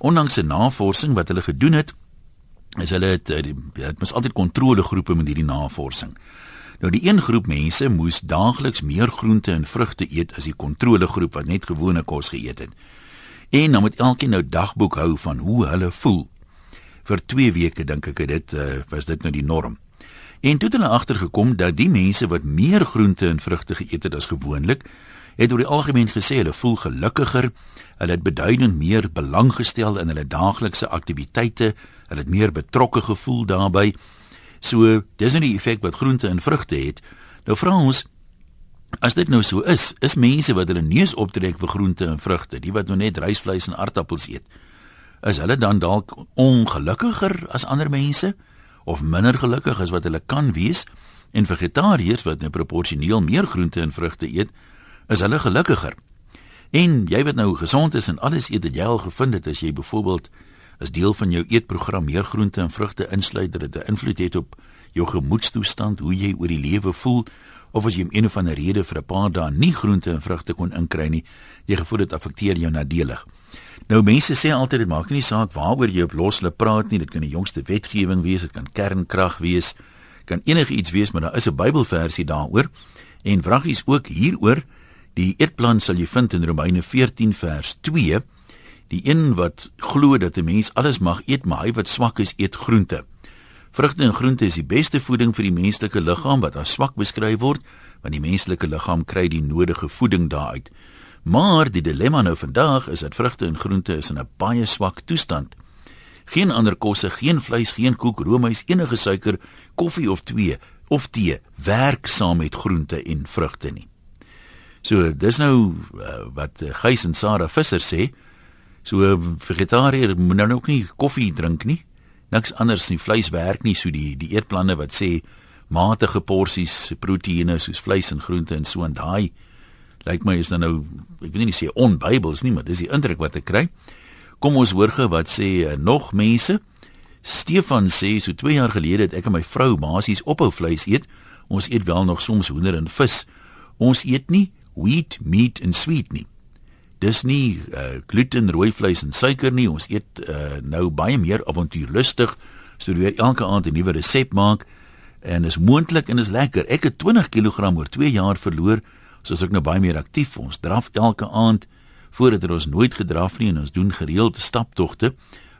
Ondanks 'n navorsing wat hulle gedoen het, is hulle het dit eh, mos altyd kontrolegroepe met hierdie navorsing. Nou die een groep mense moes daagliks meer groente en vrugte eet as die kontrolegroep wat net gewone kos geëet het. En dan moet elkeen nou dagboek hou van hoe hulle voel. Vir 2 weke dink ek dit uh, was dit nou die norm. En toe het hulle agtergekom dat die mense wat meer groente en vrugte geëet het as gewoonlik, het oor die algemeen gesê hulle voel gelukkiger, hulle het beduidend meer belang gestel in hulle daaglikse aktiwiteite, hulle het meer betrokke gevoel daarbey. So, dis 'n effek wat groente en vrugte het. Nou vra ons as dit nou so is, is mense wat hulle neus optrek vir groente en vrugte, die wat nou net rysvleis en aardappels eet, is hulle dan dalk ongelukkiger as ander mense of minder gelukkig as wat hulle kan wees? En vegetariërs wat nou proporsioneel meer groente en vrugte eet, is hulle gelukkiger. En jy weet nou gesond is en alles eet wat jy al gevind het as jy byvoorbeeld as deel van jou eetprogram meer groente en vrugte insluit dat dit 'n invloed het op jou gemoedstoestand, hoe jy oor die lewe voel of as jy om een of ander rede vir 'n paar dae nie groente en vrugte kon inkry nie, jy gevoel dit affekteer jou nadelig. Nou mense sê altyd dit maak nie saak waaroor jy op loslip praat nie, dit kan die jongste wetgewing wees, dit kan kernkrag wees, kan enige iets wees, maar daar is 'n Bybelversie daaroor en vragies ook hieroor. Die eetplan sal jy vind in Romeine 14 vers 2. Die een wat glo dat 'n mens alles mag eet, maar hy wat swak is, eet groente. Vrugte en groente is die beste voeding vir die menslike liggaam wat as swak beskryf word, want die menslike liggaam kry die nodige voeding daaruit. Maar die dilemma nou vandag is dat vrugte en groente is in 'n baie swak toestand. Geen ander kosse, geen vleis, geen koek, roomys, enige suiker, koffie of twee of tee werk saam met groente en vrugte nie. So dis nou uh, wat uh, Gys en Sarah Visser sê. So uh, vegetariër moet nou ook nie koffie drink nie. Niks anders nie. Vleis werk nie so die die eetplanne wat sê matige porsies proteïene soos vleis en groente en so en daai lyk my is dan nou ek weet nie sê onbybels nie, maar dis die indruk wat ek kry. Kom ons hoor gou wat sê uh, nog mense. Stefan sê so 2 jaar gelede het ek en my vrou basies ophou vleis eet. Ons eet wel nog soms hoender en vis. Ons eet nie wheat, meat en sweet nie. Dis nie uh, gluten, rooi vleis en suiker nie. Ons eet uh, nou baie meer avontuurlustig. Studeer elke aand 'n nuwe resep maak en is moontlik en is lekker. Ek het 20 kg oor 2 jaar verloor, soos ek nou baie meer aktief. Ons draf elke aand voordat ons nooit gedraf nie en ons doen gereelde staptogte.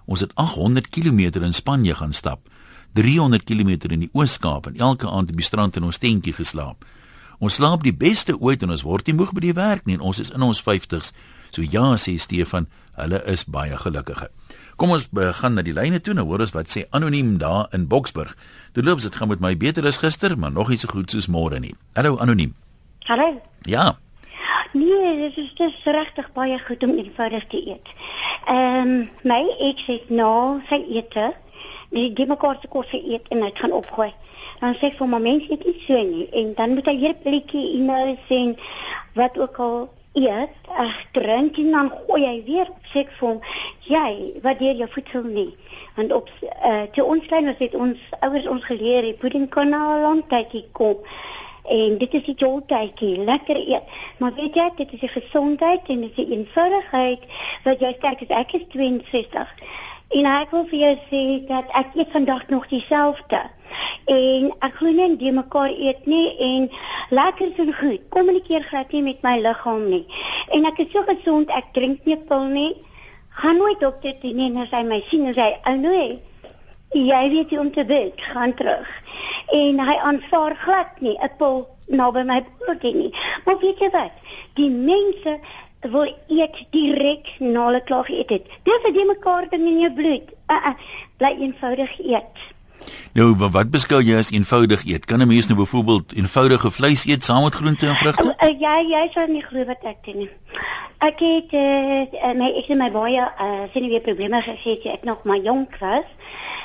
Ons het 800 km in Spanje gaan stap. 300 km in die Oos-Kaap en elke aand op die strand in ons tentjie geslaap. Ons slaap die beste ooit en ons word nie moeg by die werk nie en ons is in ons 50's. So ja, sê Stefan, hulle is baie gelukkige. Kom ons begin na die lyne toe nou hoor ons wat sê anoniem daar in Boksburg. Dit loop dit gaan met my beter as gister, maar nog nie so goed soos môre nie. Hallo anoniem. Hallo. Ja. Nee, dit is dis regtig baie goed om eenvoudig te eet. Ehm um, my ek sê nou, sy ete, die gee mekaar se kos eet en hy gaan opgooi dan sê ek vir my mens nie so nie. En dan moet hy weer pilletjie inhou sien wat ook al eet ag drink en dan gooi hy weer sê ek vir hom jy wat deur jou voedsel nie. Want op uh, te ons klein was dit ons ouers ons geleer die pudding kan al lank tydjie kom. En dit is die joltjie lekker eet. Maar weet jy dit is die gesondheid en dit is die eenvoudigheid wat jy sterk is ek is 62 en ek wil vir jou sê dat ek eet vandag nog dieselfde en ek glo nie die mekaar eet nie en lekker is en goed. Kommunikeer glad nie met my liggaam nie. En ek is so gesond, ek drink nie pil nie. Gaan nooit dokter toe nie en sy my sien en sy ou nee. Jy weet jy om te bid, gaan terug. En hy aanvaar glad nie 'n pil naby my broodjie nie. Maar weet jy wat? Die mense wil eet direk na hulle klaar geëet het. Dis 'n mekaar ding in jou bloed. Uh, uh, bly eenvoudig eet. Nou, wat beskou jy as eenvoudig eet? Kan 'n mens nou byvoorbeeld eenvoudige vleis eet saam met groente en vrugte? Uh, uh, ja, jy sal nie glo wat ek doen nie. Ek het uh, my ek het my baie uh, sien weer probleme gesien toe ek nog maar jonk was.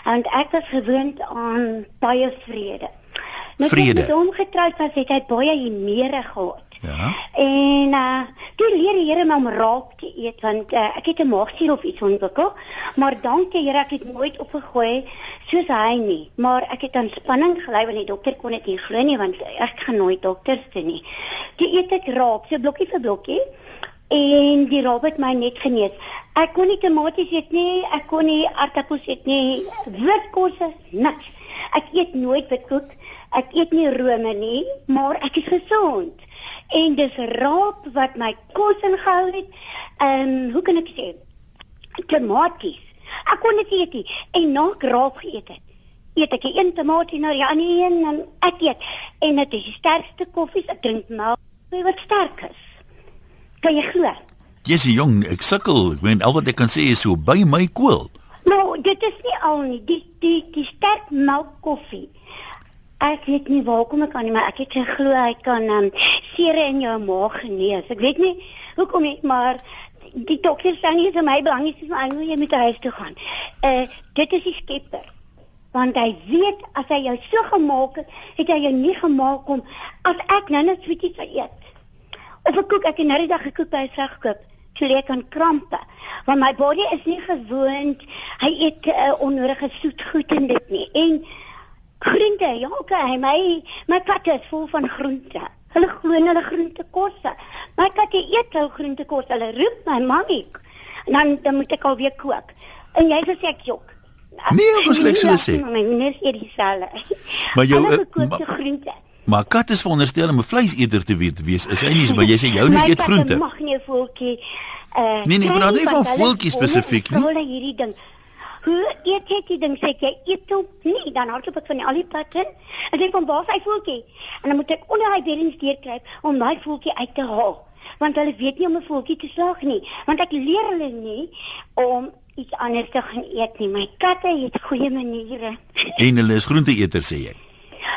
En ek was gewoond aan baie vrede. Nou, vrede. Met hom getroud was, het hy baie humere gehad. Ja. En uh toe leer die Here my om raak te eet want uh, ek het 'n maagsuur of iets ontwikkel, maar dankie Here ek het nooit opgegooi soos hy nie, maar ek het aan spanning gelei want die dokter kon dit nie glo nie want ek gaan nooit dokters toe nie. Toe eet ek raak, so blokkie vir blokkie en die raap het my net genees. Ek kon nie tomaties eet nie, ek kon nie aardappels eet nie, witkosse niks. Ek eet nooit witkoek, ek eet nie rome nie, maar ek is gesond. En dis raap wat my kos ingehou het. Ehm, um, hoe kan ek sê? Tomaties. Ek kon dit eet nie en na ek raap geëet het. Eet ek een tomatie na die ander een en ek eet en dit is die sterkste koffie, ek drink melk wat sterk is. Kan jy glo? Jessie jong, ek sukkel. Ek meen al wat ek kan sê is so by my koel. Nou, dit is nie al nie. Die die die sterk melk koffie. Ek weet nie waar kom ek aan nie, maar ek het geglo hy kan um, seere in jou maag genees. Ek weet nie hoekom nie, maar die dokter sê nie vir my belangrik is maar jy moet huis toe gaan. Uh dit is die skepper. Want hy weet as hy jou so gemaak het, het hy jou nie gemaak om as ek nou net sweeties sou eet. Of ek kook ek het nou die dag gekook by sy gekoop. Kleek aan krampe. Want my body is nie gewoond. Hy eet uh, onnodige soet goed en dit nie. En groente, ja, okay, my my kat is vol van groente. Hulle glo in hulle groentekosse. My katte eet hulle groentekosse. Hulle roep my mammy. En dan dan moet ek al weer kook. En jy sê ek jok. Nee, ons lê so sê. My meneer sê dis al. Maar jou uh, groente. Maar kat is veronderstel om 'n vleiseter te weet wees. Is hy nie, maar jy sê jou nie eet groente. Mag nie voeltjie. Uh, nee nee, maar nie van voeltjie spesifiek nie. Hulle hierdie ding. Hoe eet jy dit ding sê jy eet hom nie dan hardloop ek van die alipat in. Ek dink van waar is hy voeltjie? En dan moet ek onder hy beddings deurkruip om daai voeltjie uit te haal. Want hulle weet nie om 'n voeltjie te slag nie. Want ek leer hulle nie om iets anders te gaan eet nie. My katte het goeie maniere. En hulle is groenteeters sê jy.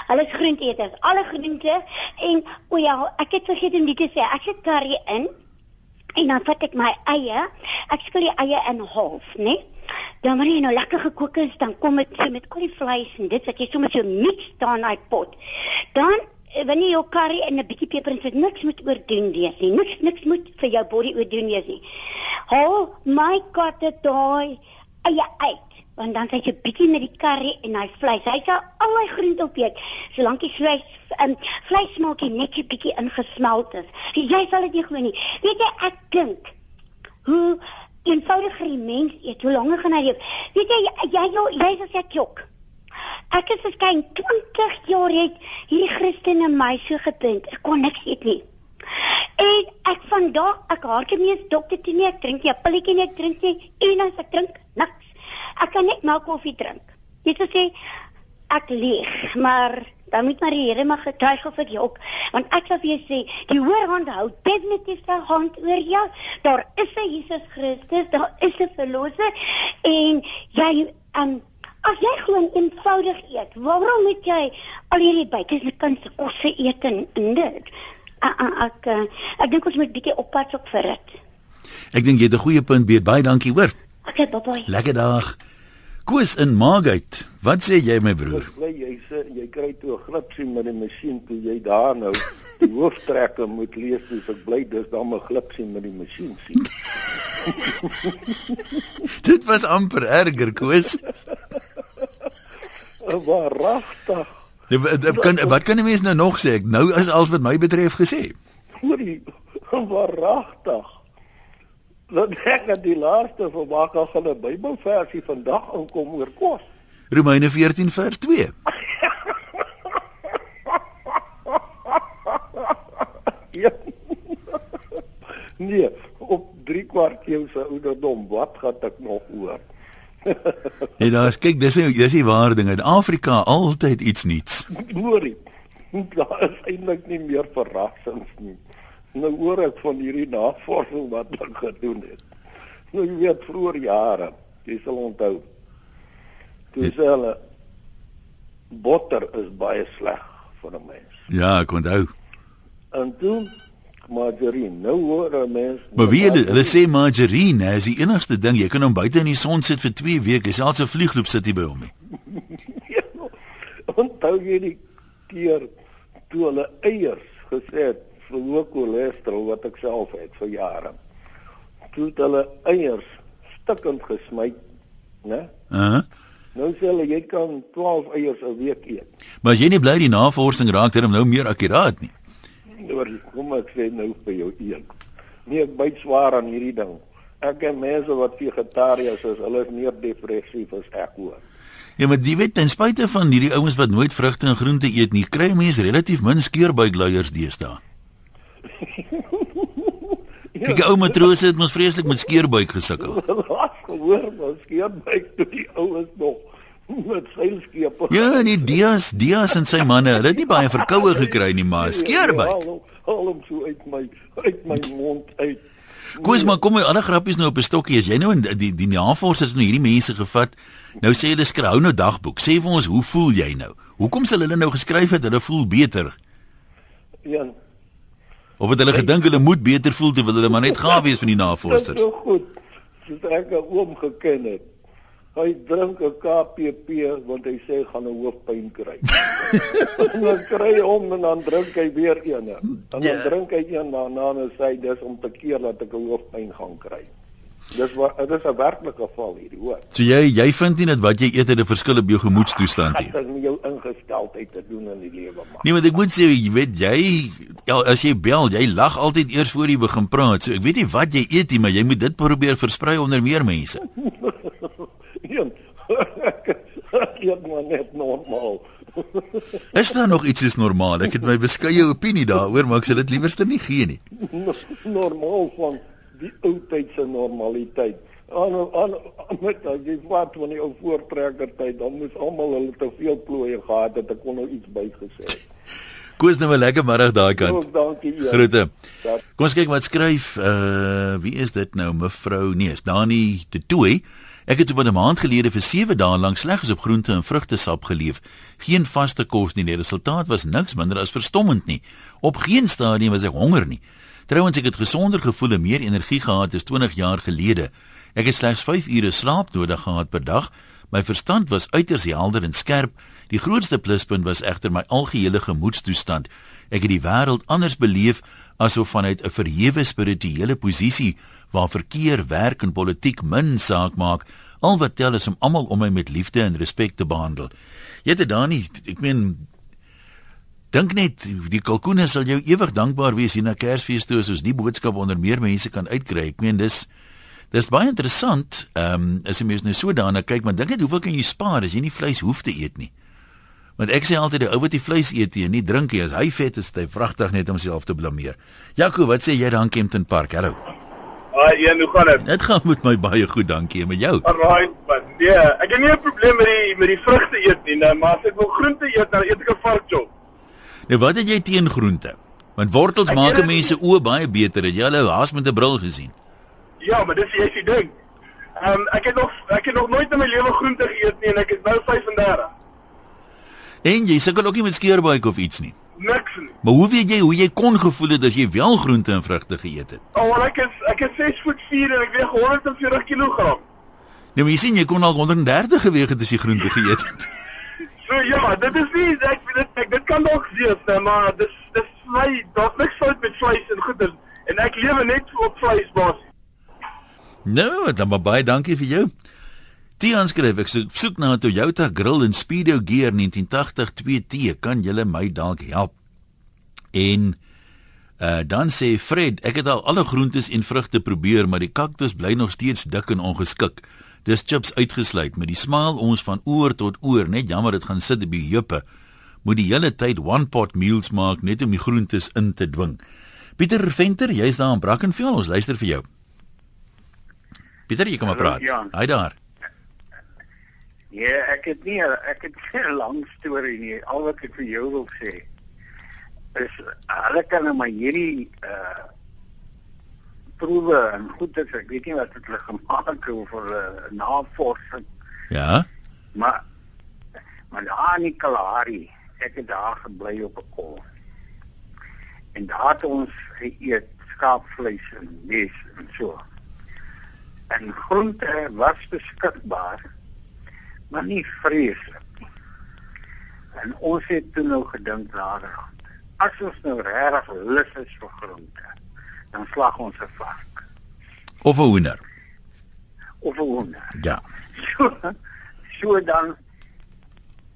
Hulle is groenteeters, alle groente en o ja, ek het vergeet om dit te sê. Ek sit curry in en dan vat ek my eie. Ek skil die eie in half, né? Nee? Dan wanneer jy nou lekker gekook is, dan kom dit so met al die vleis en dit wat jy sommer so mix staan daai pot. Dan eh, wanneer jy jou curry en 'n bietjie peper en sit, niks moet oordoen wees nie. Niks niks moet vir jou body oordoen wees nie. Haal my katte daai eie uit want dan sê jy bietjie met die curry en daai vleis. Hy sal al die groente opeet solank die vleis um, vleis smaakie net 'n bietjie ingesmelt is. Jy sal dit nie glo nie. Weet jy ek dink hoe eenvoudiger die mens eet, hoe langer gaan hy leef. Weet jy jy jy, jy is as ek jok. Ek is verskyn 20 jaar het hierdie Christene my so gepunt. Ek kon niks eet nie. En ek vandag ek hardloop nie eens dokter toe nie, ek drink nie 'n pilletjie nie, ek drink nie en as ek drink niks. Ek kan net melk koffie drink. Jy sê ek lieg, maar dan moet maar die Here mag getuig of ek jok. Want ek sal vir jou sê die hoër hand hou definitief sy hand oor jou. Daar is 'n Jesus Christus daar is 'n verlosser. En jy um, as jy gewoon eenvoudig eet waarom moet jy al hierdie buitese kunste kosse eet en, en dit? Ek ek, ek, ek dink ons moet bietjie oppas op vir dit. Ek dink jy het 'n goeie punt beet. Baie dankie hoor. Okay bye bye lekker dag Koos in Margate. Wat sê jy my broer? Jy jy sê jy kry toe 'n glipsie met die masjien toe jy daar nou die hooftrekke moet lees soos ek bly dis dan 'n glipsie met die masjien sien. Dit was amper erger Koos. Waaragtig. Wat kan wat kan 'n mens nou nog sê? Nou is alles wat my betref gesê. Hoorie, waaragtig. Dat ek net die laaste van maak as hulle Bybelversie vandag inkom oor kos. Romeine 14 vers 2. ja. nee, op 3 kwart jou se ouderdom, wat gaan ek nog hoor? hey, daar kyk, dis dis die waar ding in Afrika altyd iets nuuts. Hoorie. Daar is eintlik nie meer verrassings nie. Nou hoor ek van hierdie navorsing wat hulle gedoen het. Nou jy weet vroeër jare, jy sal onthou. Toe sê hulle botter is baie sleg vir 'n mens. Ja, ek onthou. En toe margarine. Nou hoor 'n mens Maar wie hulle, hulle sê margarine is die enigste ding jy kan hom buite in die son sit vir 2 weke. Selfs 'n vliegloop sit hier by hom nie. Ja, onthou jy die keer toe hulle eiers gesê het verhoog cholesterol wat ek self het vir jare. Toe het hulle eiers stikkend gesmy, né? Uh -huh. Nou sê hulle jy kan 12 eiers 'n week eet. Maar as jy nie bly die navorsing raak dit nou meer akkuraat nie. Maar kom ek sê nou vir jou een. Nee, ek byt swaar aan hierdie ding. Ek ken mense wat vegetariërs is, hulle is meer depressief as ek hoor. Ja, maar jy weet ten spyte van hierdie ouens wat nooit vrugte en groente eet nie, kry mense relatief min skeurbuikleiers deesdae. Ek ou matrose het mos vreeslik met skeurbuik gesukkel. Wat gehoor, maar skeurbuik toe die ouens nog met seilskepe. Ja, nee, Dias, Dias en sy manne, hulle het nie baie verkoue gekry nie, maar skeurbuik. Haal hom so uit my uit my mond uit. Koos maar kom my alle grappies nou op 'n stokkie. As jy nou in die die navorsers nou hierdie mense gevat, nou sê hulle skryf nou dagboek. Sê vir ons, hoe voel jy nou? Hoekom sal hulle nou geskryf het hulle voel beter? Ja. Of het hulle gedink hulle moet beter voel terwyl hulle maar net gaaf wees van die navorsers? Dit is so goed. Soos ek 'n oom geken het. Hy drink 'n KPP want hy sê gaan 'n hoofpyn kry. dan kry hy hom en dan drink hy weer een. En dan Ja. drink hy een daarna en sê hy dis om te keer dat ek 'n hoofpyn gaan kry. Dis wat dit is 'n werklike geval hierdie, hoor. So jy jy vind nie dat wat jy eet het 'n verskil op jou gemoedstoestand nie. Dit is met jou ingesteldheid te doen in die lewe man. Nee, want ek moet sê, jy weet jy ja, as jy bel, jy lag altyd eers voor jy begin praat. So ek weet nie wat jy eet nie, maar jy moet dit probeer versprei onder meer mense. Een. Ek eet maar net normaal. Is daar nog iets is normaal? Ek het my beskeie opinie daaroor, maar ek sal dit liewerste nie gee nie. normaal van die ou tyd se normaliteit. Aan aan met as jy wat van die ou voortrekker tyd, dan moes almal hulle te veel plooie gehad het, ek kon nou iets bygesê. het. Koos nou 'n lekker middag daai kant. Ook dankie. Jan. Groete. Dat- Kom ons kyk wat skryf uh wie is dit nou mevrou nee, is Dani de Tooi. Ek het so 'n maand gelede vir 7 dae lank slegs op groente en vrugtesap geleef. Geen vaste kos nie. Die resultaat was niks minder as verstommend nie. Op geen stadium was ek honger nie. Trouwens ek het gesonder gevoel en meer energie gehad as 20 jaar gelede. Ek het slegs 5 ure slaap nodig gehad per dag. My verstand was uiters helder en skerp. Die grootste pluspunt was egter my algehele gemoedstoestand. Ek het die wêreld anders beleef asof vanuit 'n verhewe spirituele posisie waar verkeer, werk en politiek min saak maak. Al wat tel is om almal om my met liefde en respek te behandel. Jy het dan nie, ek meen dink net die kalkoene sal jou ewig dankbaar wees hier na Kersfees toe as ons die boodskap onder meer mense kan uitkry. Ek meen dis dis baie interessant. Ehm um, as jy mens nou so daarna kyk, maar dink net hoeveel kan jy spaar as jy nie vleis hoef te eet nie. Want ek sê altyd die ou wat die vleis eet en nie drink nie, as hy vet is, hy vragtig net om homself te blameer. Jaco, wat sê jy daar in Kempton Park? Hallo. Ah, een, hoe gaan dit? Dit gaan met my baie goed, dankie. En met jou? Alright, man. Nee, ek het nie 'n probleem met die met die vrugte eet nie, nou, maar as ek wil groente eet, dan eet ek 'n varkjop. Nou wat het jy teen groente? Want wortels maak mense oë baie beter. Het jy hulle haas met 'n bril gesien? Ja, maar dis jy's die ding. Ehm um, ek het nog ek het nog nooit in my lewe groente geëet nie en ek is nou 35. En jy sukkel ook nie met skeurbuik of iets nie. Niks nie. Maar hoe weet jy hoe jy kon gevoel het as jy wel groente en vrugte geëet het? Oh, wel, ek is ek is 6 voet 4 en ek weeg 140 kg. Nou maar jy sien jy kon al 130 geweg het as jy groente geëet het. So ja, dit is nie ek dit ek dit kan dalk wees, nee, maar dis dis my daar's niks fout met vleis en goeders en ek lewe net op vleis basis. Nou, dan maar baie dankie vir jou. Tian skryf ek soek, soek na 'n Toyota Grill en Speedo Gear 1980 2T. Kan julle my dalk help? En uh dan sê Fred, ek het al alle groentes en vrugte probeer, maar die kaktus bly nog steeds dik en ongeskik. Dis chips uitgesluit met die smaal ons van oor tot oor, net jammer dit gaan sit op die heupe. Moet die hele tyd one pot meals maak net om die groentes in te dwing. Pieter Venter, jy's daar in Brackenfell, ons luister vir jou. Pieter, jy kan maar praat. Hy daar. Ja, ek het nie ek het nie 'n lang storie nie. Al wat ek vir jou wil sê is hulle kan nou maar hierdie proewe en goed is ek weet nie wat dit hulle gemaak het vir uh, navorsing, Ja. maar maar daar in die Kalahari, ek het daar gebly op 'n kol. En daar het ons geëet skaapvleis en mes en so. En groente was beskikbaar maar nie vreeslik nie. En ons het toe nou gedink naderhand. As ons nou regtig lus is vir groente, dan slag ons 'n vark Of 'n hoender. of 'n hoender. Ja. So so dan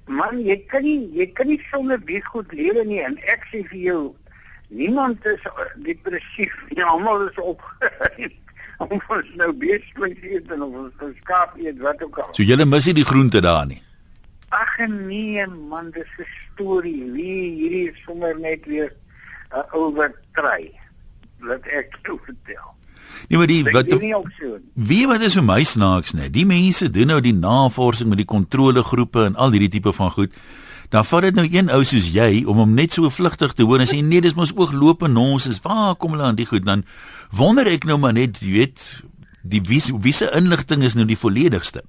man, jy kan nie jy kan nie sonder die goed lewe nie en ek sê vir jou Niemand is depressief. Ja, almal is op. Ons is nou beesvleis eet en ons is skaap eet wat ook al. So julle mis nie die groente daar nie. Ag nee man, dis 'n storie. Wie hierdie is sommer net weer 'n uh, oortry. Wat ek toe vertel. Nee, maar die wat jy nie ook so? wie wat is vir my snaaks net. Die mense doen nou die navorsing met die kontrolegroepe en al hierdie tipe van goed. Dan vat dit nou een ou soos jy om hom net so vlugtig te hoor en sê nee, dis mos ook loop en ons is waar kom hulle aan die goed dan wonder ek nou maar net, jy weet, die wie wie se inligting is nou die volledigste.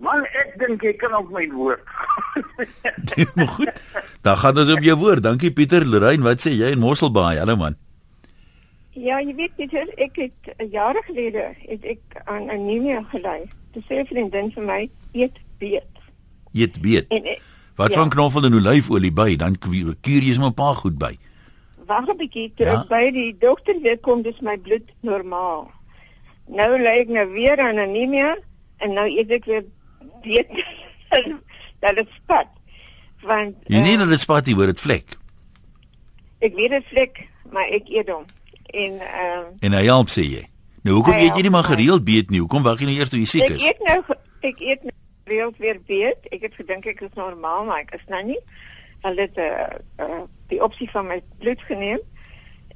Man, ek dink jy kan op my woord. maar goed. Dan gaan ons op jou woord. Dankie Pieter Lorraine, wat sê jy in Mosselbaai? Hallo man. Ja, jy weet Pieter, ek het uh, jare gelede het ek aan anemia gely. Toe sê 'n vriendin vir my, eet beet. Eet beet. En ek, Wat ja. van knoffel en olyfolie by? Dan kuur jy sommer 'n paar goed by. wag 'n bietjie toe Ja. ja? by die dokter weer kom, dis my bloed normaal. Nou lê ek nou weer aan anemia en nou eet ek weer beet. dat dit spat. Want Jy nie eh, dat dit spatie hoor dit vlek. ek weet dit vlek, maar ek eet hom. En ehm En hy help sê jy. Nou hoekom eet jy nie maar gereeld beet nie? Hoekom wag jy nou eers tot jy siek Ek is? eet nou ek eet nou gereeld weer beet. Ek het gedink ek is normaal, maar ek is nou nie. Hulle het uh, uh, die opsie van my bloed geneem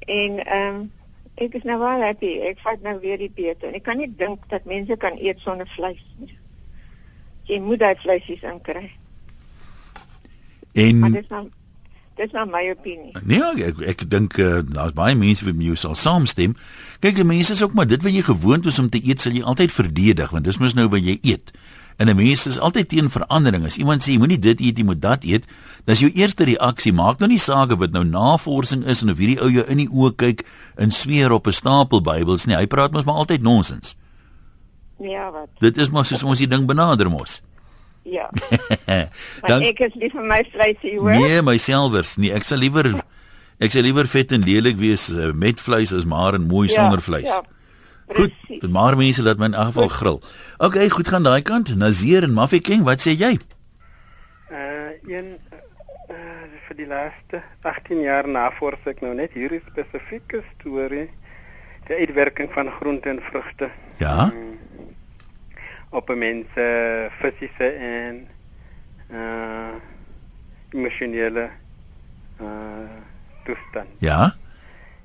en ehm um, ek is nou wel happy. Ek vat nou weer die beet en ek kan nie dink dat mense kan eet sonder vleis nie. Jy moet daai vleisies inkry. Maar En dis nou dis nou my opinie. nee, ek ek dink uh, daar's baie mense wat met jou sal saamstem. Kyk, mense is ook maar dit wat jy gewoond is om te eet, sal jy altyd verdedig want dis mos nou wat jy eet. En 'n mens is altyd teen verandering. As iemand sê jy moenie dit eet, jy moet dat eet, dan is jou eerste reaksie maak nou nie saak of dit nou navorsing is en of hierdie ou jou in die oë kyk en sweer op 'n stapel Bybels nie. Hy praat mos maar altyd nonsens. Ja, wat? Dit is maar soos ons die ding benader mos. Ja. Dan ek is lief vir my vleisie, hoor. Nee, myselfers nie. Ek sal liewer ek sal liewer vet en lelik wees uh, met vleis as maar en mooi Ja, sonder vleis. Ja. Goed, Precies. dit maar mense laat my in elk geval grill. OK, goed gaan daai kant. Nazir en Mafikeng, wat sê jy? Uh een uh, vir die laaste 18 jaar navors ek nou net hierdie spesifieke storie die uitwerking van groente en vrugte Ja. mm, op 'n mens se fisiese en uh emosionele uh toestand. Ja.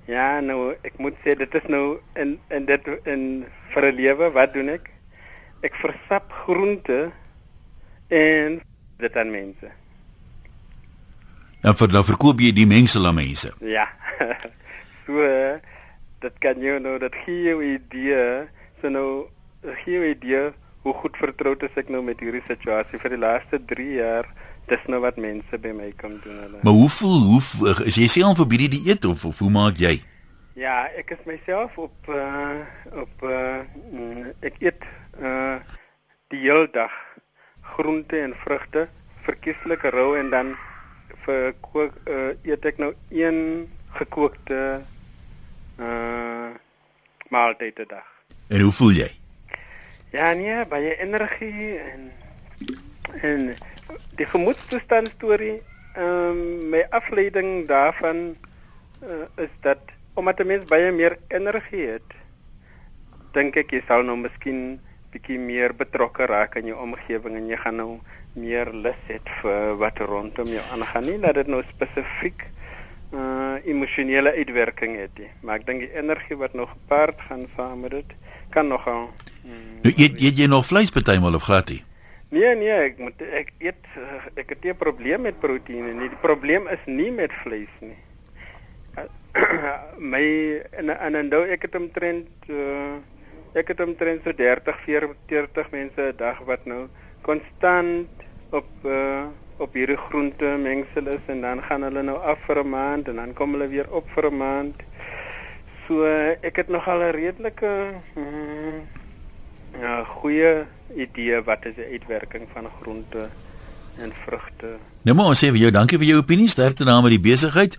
Ja, nou ek moet sê dit is nou in in dit in vir 'n lewe, wat doen ek? Ek versap groente en dit aan mense. Dan vir dan verkoop jy die mengsel aan mense. Ja. so eh, dit kan jou nou dat gee jou idee, so nou gee jou idee hoe goed vertroud is ek nou met hierdie situasie vir die laaste 3 jaar. Dis nou wat mense by my kom doen hulle. Maar hoe voel hoe v- is jy self vir hierdie dieet of, of hoe maak jy? Ja, ek is myself op uh op uh ek eet uh die hele dag groente en vrugte, verkieslik rou en dan vir kook uh eet ek nou een gekookte uh maaltyd 'n dag. En hoe voel jy? Ja, nee, baie energie en en die gemoedstoestand storie, ehm um, my afleiding daarvan uh, is dat omdat 'n mens baie meer energie het, dink ek jy sal nou miskien bietjie meer betrokke raak in jou omgewing en jy gaan nou meer lus hê vir wat rondom jou aangaan. Nie dat dit nou spesifiek uh emosionele uitwerking het nie maar ek dink die energie wat nog gepaard gaan saam met dit kan nogal Nou eet eet jy nog vleis partymal of glad nie? Nee nee, ek moet ek eet uh, ek het nie 'n probleem met proteïene nie. Die probleem is nie met vleis nie. Uh, my en en en nou ek het omtrent uh, ek het omtrent so 30 40 mense 'n dag wat nou konstant op uh, op hierdie groente mengsel is en dan gaan hulle nou af vir 'n maand en dan kom hulle weer op vir 'n maand. So uh, ek het nogal 'n redelike mm, ja, goeie idee wat is die uitwerking van groente en vrugte. Nou maar ons sê vir jou dankie vir jou opinie, sterkte daar met die besigheid.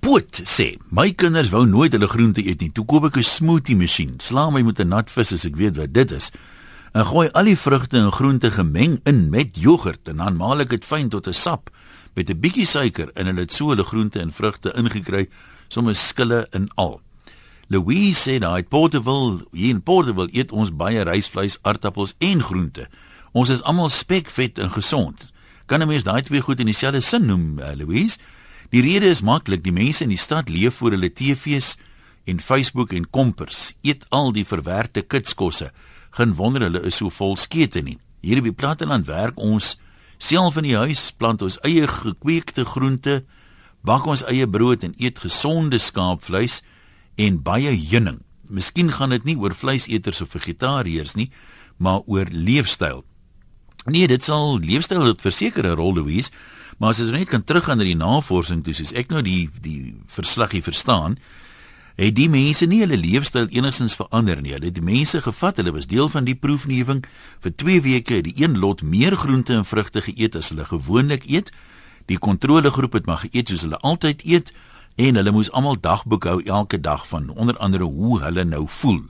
Poot sê, my kinders wou nooit hulle groente eet nie. Toe koop ek 'n smoothie masjien. Sla my met 'n nat vis as ek weet wat dit is. En gooi al die vrugte en groente gemeng in met jogurt en dan maal ek dit fyn tot 'n sap met 'n bietjie suiker en hulle het so hulle groente en vrugte ingekry, sommer skille en al. Louise sê daai Portable, hier in Portable eet ons baie rysvleis, aardappels en groente. Ons is almal spekvet en gesond. Kan 'n mens daai twee goed in dieselfde sin noem, uh, Louise? Die rede is maklik, die mense in die stad leef voor hulle TV's en Facebook en kompers, eet al die verwerkte kitskosse. Geen wonder hulle is so vol skete nie. Hier op die platteland werk ons self in die huis, plant ons eie gekweekte groente, bak ons eie brood en eet gesonde skaapvleis en baie heuning. Miskien gaan dit nie oor vleiseters of vegetariërs nie, maar oor leefstyl. Nee, dit sal leefstyl het verseker 'n rol Louise, maar as ons net kan teruggaan na die navorsing toe, soos ek nou die die verslaggie verstaan, het die mense nie hulle leefstyl enigsins verander nie. Hulle het die mense gevat, hulle was deel van die proefnuwing vir 2 weke het die een lot meer groente en vrugte geëet as hulle gewoonlik eet. Die kontrolegroep het maar geëet soos hulle altyd eet en hulle moes almal dagboek hou elke dag van onder andere hoe hulle nou voel.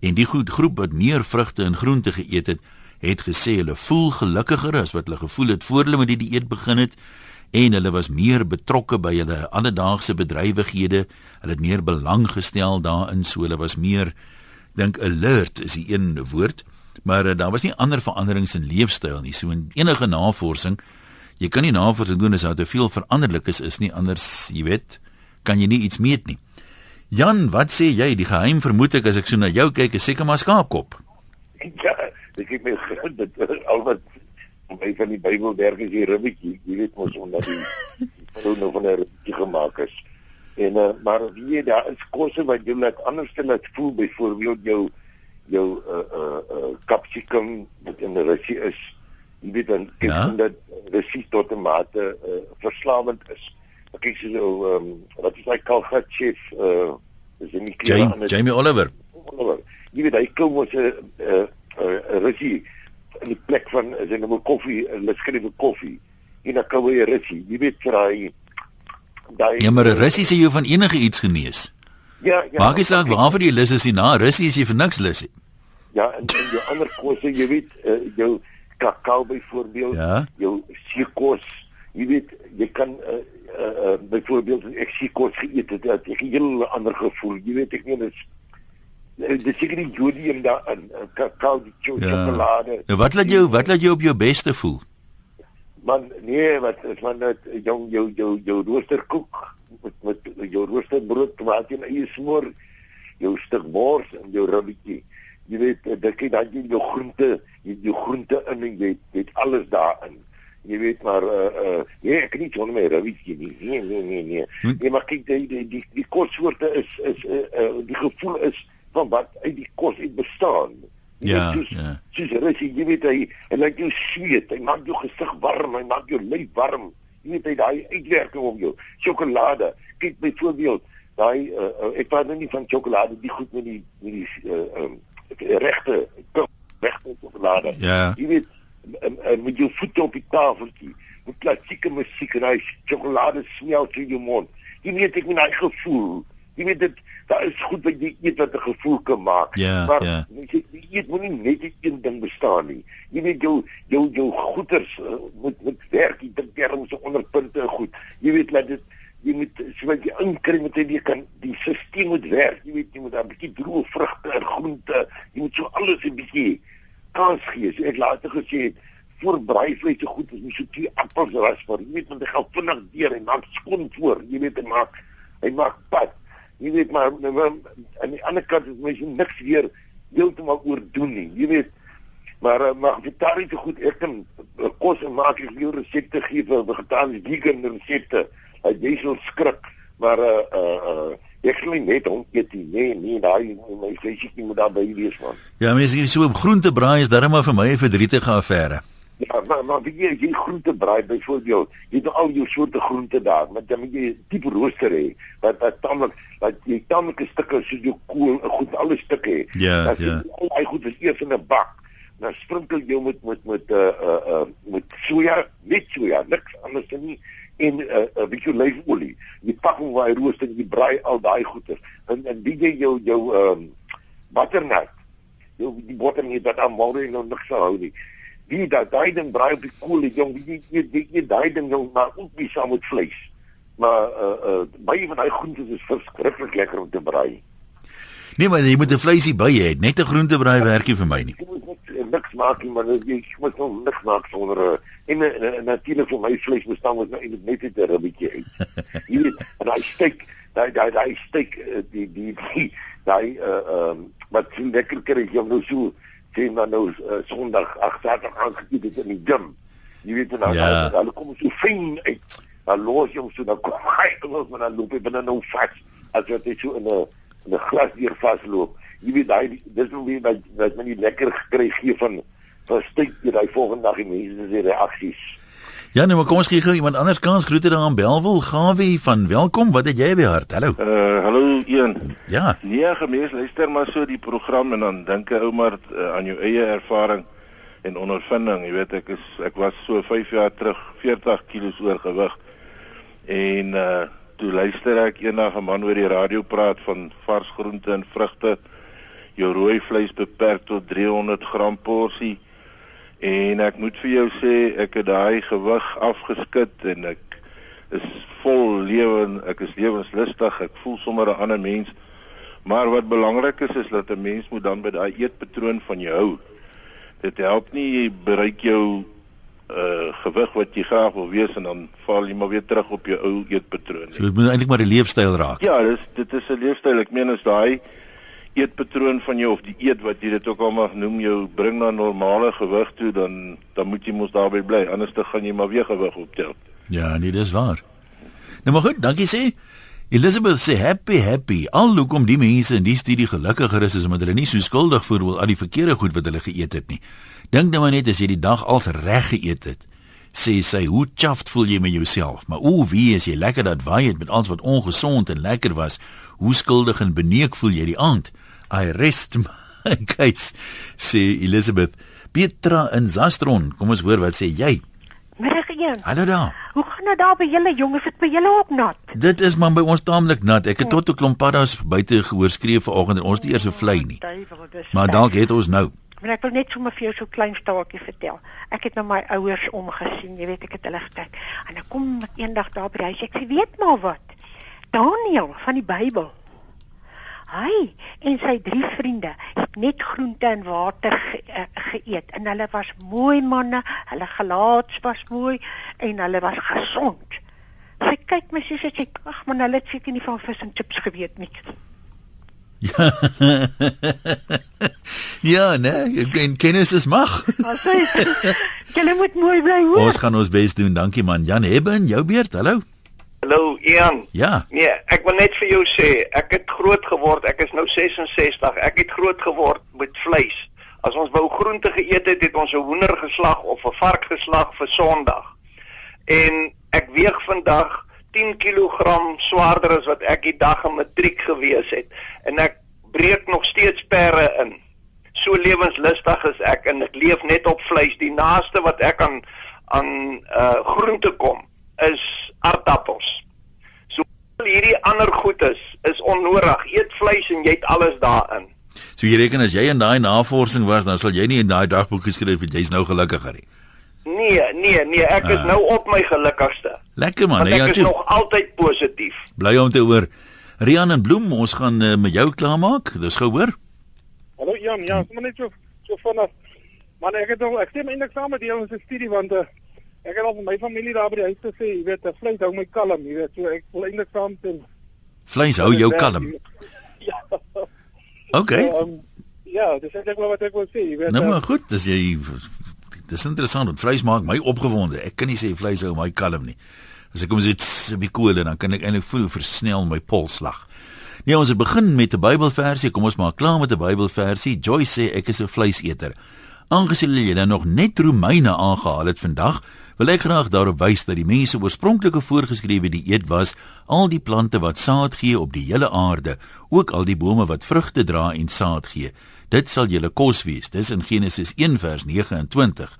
En die goed groep wat meer vrugte en groente geëet het, het gesê hulle voel gelukkiger as wat hulle gevoel het voor hulle met die dieet begin het en hulle was meer betrokke by hulle alledaagse bedrywighede. Hulle het meer belang gestel daarin, so hulle was meer dink alert is die een woord, maar uh, daar was nie ander veranderings in leefstyl nie. So in enige navorsing, jy kan nie navorsing doen as daar te veel veranderlik is, is nie anders, jy weet, kan jy nie iets meet nie. Jan, wat sê jy? Die geheim vermoed ek as ek so na jou kyk, is seker maar skaapkop. Ja, ek het my dit al wat my van die Bybel werk is hier ribbetjie, jy weet mos onder die vrou nou van 'n ribbetjie gemaak is. En uh, maar wie daar is kosse wat jy net anders te laat voel byvoorbeeld jou jou uh uh, uh capsicum wat in 'n rukkie is. Jy weet dan kyk ja? dat rukkie tot 'n mate uh, verslawend is ek sê so ehm um, wat is hy kalgat chef uh is in die klere aan Jamie Oliver. Oliver. Jy weet hy kom ons 'n 'n regie in die plek van is in 'n koffie, 'n skrywe koffie. En dan kom hy 'n regie. Jy weet vir hy daai Ja, maar 'n regie sê jy van enige iets genees. Ja, ja. Maak nie saak waarvoor jy lus is nie, na regie is jy vir niks lus nie. Ja, en, en jou ander kosse, jy weet, uh, jou kakao byvoorbeeld, ja? jou seekos, jy weet, jy kan uh, uh, uh byvoorbeeld ek sien kos geëet het, het ek 'n heel ander gevoel. Jy weet ek nie dis dis seker die jodium daar in kakao die sjokolade. Ja. Nou wat laat jou wat laat jou op jou beste voel? Man nee, wat is man net jong jou jou jou roosterkoek met met jou roosterbrood wat jy eie smoor jou stuk bors en jou ribbetjie. Jy weet dit kyk dan jy jou groente, jy jou groente in en jy het alles daarin jy weet maar uh uh nee ek nie sonder my rawietjie nie. Nee nee nee nee. Hm? nee maar kyk die die die, die kossoorte is is uh, uh die gevoel is van wat uit die kos uit bestaan. Ja soos, ja. soos rus jy weet hy hy laat jou sweet hy maak jou gesig warm hy maak jou lyf warm. Jy weet hy daai uitwerking op jou sjokolade. Kyk byvoorbeeld daai uh, uh, ek praat nou nie van sjokolade die goed met die met die uh, um, regte regte sjokolade. Ja. Jy weet met jou voete op die tafeltjie met klassieke musiek en hy sjokolade smelt in jou mond. Jy weet ek met daai gevoel. Jy weet dit daar is goed wat jy eet wat 'n gevoel kan maak. Yeah, maar yeah. jy, jy eet moenie net een ding bestaan nie. Jy weet jou jou jou goeders uh, moet moet werk jy dink term so onderpunte goed. Jy weet laat dit jy moet so wat jy inkry met jy kan die stelsel moet werk. Jy weet jy moet 'n bietjie droë vrugte en groente jy moet so alles 'n bietjie kans gee. So ek later gesê het voor braaivleis so goed is nie so twee appels rasbaar. Jy weet want hy gaan vinnig deur en maak skoon voor. Jy weet hy maak hy maak pad. Jy weet maar aan die ander kant is mens niks weer heeltemal oordoen nie. Jy weet maar uh, maar vegetariër so goed ek kan uh, kos en maak ek jou resepte gee vir vegetariër vegan resepte. Hy jy sal skrik maar uh uh, uh Ek sê net hom eet nie. Nee, nee, daai my vleisie moet daar by wees man. Ja, mense hier so op groente braai is darem maar vir my 'n verdrietige affære. Ja, maar maar wie jy jy groente braai byvoorbeeld, jy het al jou soorte groente daar, maar dan moet jy tipe rooster hê wat wat tamelik wat jy tamelike stukke soos jou kool, goed alle stukke hê. Ja, ja. Al daai goed is eers in 'n bak. Dan sprinkel jy met met met uh uh, uh met soja, net soja, niks anders nie en 'n uh, 'n uh, bietjie olyfolie. Jy pak hom waar hy rooster en jy braai al daai goeie. En en wie jy jou jou ehm um, butternut. Jou die butternut wat aan môre nog niks hou nie. Wie daai daai ding braai op die kool, jong, wie jy jy daai ding jong maar ook nie saam met vleis. Maar uh uh baie van daai groentes is verskriklik lekker om te braai. Nee, maar jy moet 'n vleisie by hê. Net 'n groentebraai werkie vir my nie. Jy moet niks, eh, niks maak nie, maar jy moet nog niks maak sonder 'n en, en, en natuurlik vir my vleis bestaan moet nou eintlik net 'n ribbetjie uit. Jy weet, en daai steak, daai daai daai steak eh, die die die daai uh ehm wat sien lekker kry jy nou so sien maar nou uh, Sondag ag Saterdag aangekiet het in die gym. Jy weet dan Ja. hulle kom so fyn uit. Dan los jy hom so dan kom hy los maar dan loop hy binne nou vas as wat hy so in 'n 'n glas deur vasloop. Jy weet daai dis hoe wie wat wat my nie lekker gekry gee van van steek jy daai volgende dag die mense se reaksies. Ja, nee, maar kom ons gee gou iemand anders kans. Groete daar aan Belwel. Gawie van welkom. Wat het jy by hart? Hallo. Uh hallo een. Ja. Nee, gemees luister maar so die program en dan dink 'n ou maar uh, aan jou eie ervaring en ondervinding. Jy weet ek is ek was so 5 jaar terug 40 kg oorgewig. En uh toe luister ek eendag 'n man oor die radio praat van vars groente en vrugte. Jou rooi vleis beperk tot 300 gram porsie. En ek moet vir jou sê ek het daai gewig afgeskit en ek is vol lewe, ek is lewenslustig, ek voel sommer 'n ander mens. Maar wat belangrik is is dat 'n mens moet dan by daai eetpatroon van jou hou. Dit help nie jy bereik jou uh gewig wat jy graag wil wees en dan val jy maar weer terug op jou ou eetpatroon. So dit moet eintlik maar 'n leefstyl raak. Ja, dis dit is 'n leefstyl. Ek meen as daai eetpatroon van jou of die eet wat jy dit ook al mag noem jou bring na normale gewig toe dan dan moet jy mos daarby bly anders dan gaan jy maar weer gewig optel. Ja, nee, dis waar. Nou maar goed, dankie sê. Elizabeth sê happy happy. Al hoekom die mense in die studie gelukkiger is is omdat hulle nie so skuldig voel al die verkeerde goed wat hulle geëet het nie. Dink nou maar net as jy die dag als reg geëet het. Sê sy, hoe chuffed voel jy met jouself? Maar o, wie is jy lekker dat waai het met alles wat ongesond en lekker was. Hoe skuldig en beneek voel jy die aand? I rest my case, sê Elizabeth. Petra in Zastron, kom ons hoor wat sê jy. Middag een. Hallo daar. Hoe gaan dit daar by julle jonges? Dit by julle ook nat. Dit is maar by ons taamlik nat. Ek het tot 'n klomp paddas buite gehoor skree vanoggend en ons het eers 'n vlei nie. Maar dalk het ons nou. Maar ek wil net sommer vir jou so klein staaltjie vertel. Ek het na my ouers omgesien, jy weet ek het hulle gekyk. En dan kom eendag daar by huis. Ek sê, "Weet maar wat? Daniel van die Bybel. Hy en sy drie vriende het net groente en water ge, uh, geëet en hulle was mooi manne, hulle gelaats was mooi en hulle was gesond. Sy kyk my so sy sê, "Ag man, hulle het seker nie van vis en chips geweet nie." Ja. ja, nee, ek ben kennis is mag. Maar sy Julle moet mooi bly hoor. Ons gaan ons bes doen. Dankie man. Jan Hebben, jou beurt. Hallo. Hallo Ian. Ja. Nee, ek wil net vir jou sê, ek het groot geword, ek is nou 66. Ek het groot geword met vleis. As ons wou groente geëet het, het ons 'n hoender geslag of 'n vark geslag vir Sondag. En ek weeg vandag 10 kg swaarder as wat ek die dag in matriek gewees het en ek breek nog steeds perde in. So lewenslustig is ek en ek leef net op vleis. Die naaste wat ek aan aan uh groente kom is aardappels. So al hierdie ander goedes is onnodig. Eet vleis en jy het alles daarin. So jy reken as jy in daai navorsing was, dan sal jy nie in daai dagboek geskryf het jy's nou gelukkiger nie. Nee, nee, nee, ek is Ah. nou op my gelukkigste. Lekker man. Nee, ek is toe. nog altyd positief. Bly om te hoor. Rian en Bloem, ons gaan uh, met jou klaarmaak. Dis gou hoor. Hallo Jan, ja, sommer net so so vinnig. Man, ek het nog ek stem eintlik saam met jou in 'n studie want uh, ek het al vir my familie daar by die huis gesê, jy weet, vleis hou my kalm, jy weet, so ek wil eintlik saam teen. Vleis hou jou kalm. Ja. Okay. So, um, ja, dis eintlik wel wat ek wil sê, jy weet. Nou uh, maar goed, dis jy dis interessant want vleis maak my opgewonde. Ek kan nie sê vleis hou my kalm nie. As ek kom so iets op die koel dan kan ek eintlik voel versnel my polsslag. Nee, ons het begin met 'n Bybelversie. Kom ons maak klaar met 'n Bybelversie. Joyce sê ek is 'n vleiseter. Aangesien julle dan nog net Romeine aangehaal het vandag, wil ek graag daarop wys dat die mense oorspronklike voorgeskrewe dieet was al die plante wat saad gee op die hele aarde, ook al die bome wat vrugte dra en saad gee. Dit sal julle kos wees. Dis in Genesis 1 vers 29.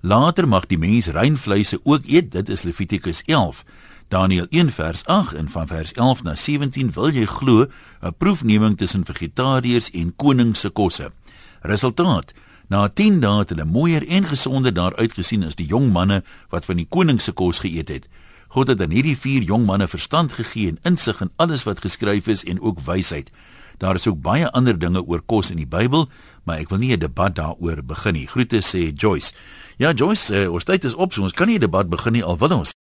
Later mag die mens reinvleise ook eet. Dit is Levitikus 11. Daniël 1 vers 8 en van vers 11 na 17 wil jy glo 'n proefneming tussen vegetariërs en koning se kosse. Resultaat: Na 10 dae het hulle mooier en gesonder daar uitgesien as die jong manne wat van die koning se kos geëet het. God het aan hierdie vier jong manne verstand gegee en insig in alles wat geskryf is en ook wysheid. Daar is ook baie ander dinge oor kos in die Bybel, maar ek wil nie 'n debat daaroor begin nie. Groete sê Joyce. Ja Joyce, uh, ons tyd is op, so ons kan nie 'n debat begin nie al wil ons.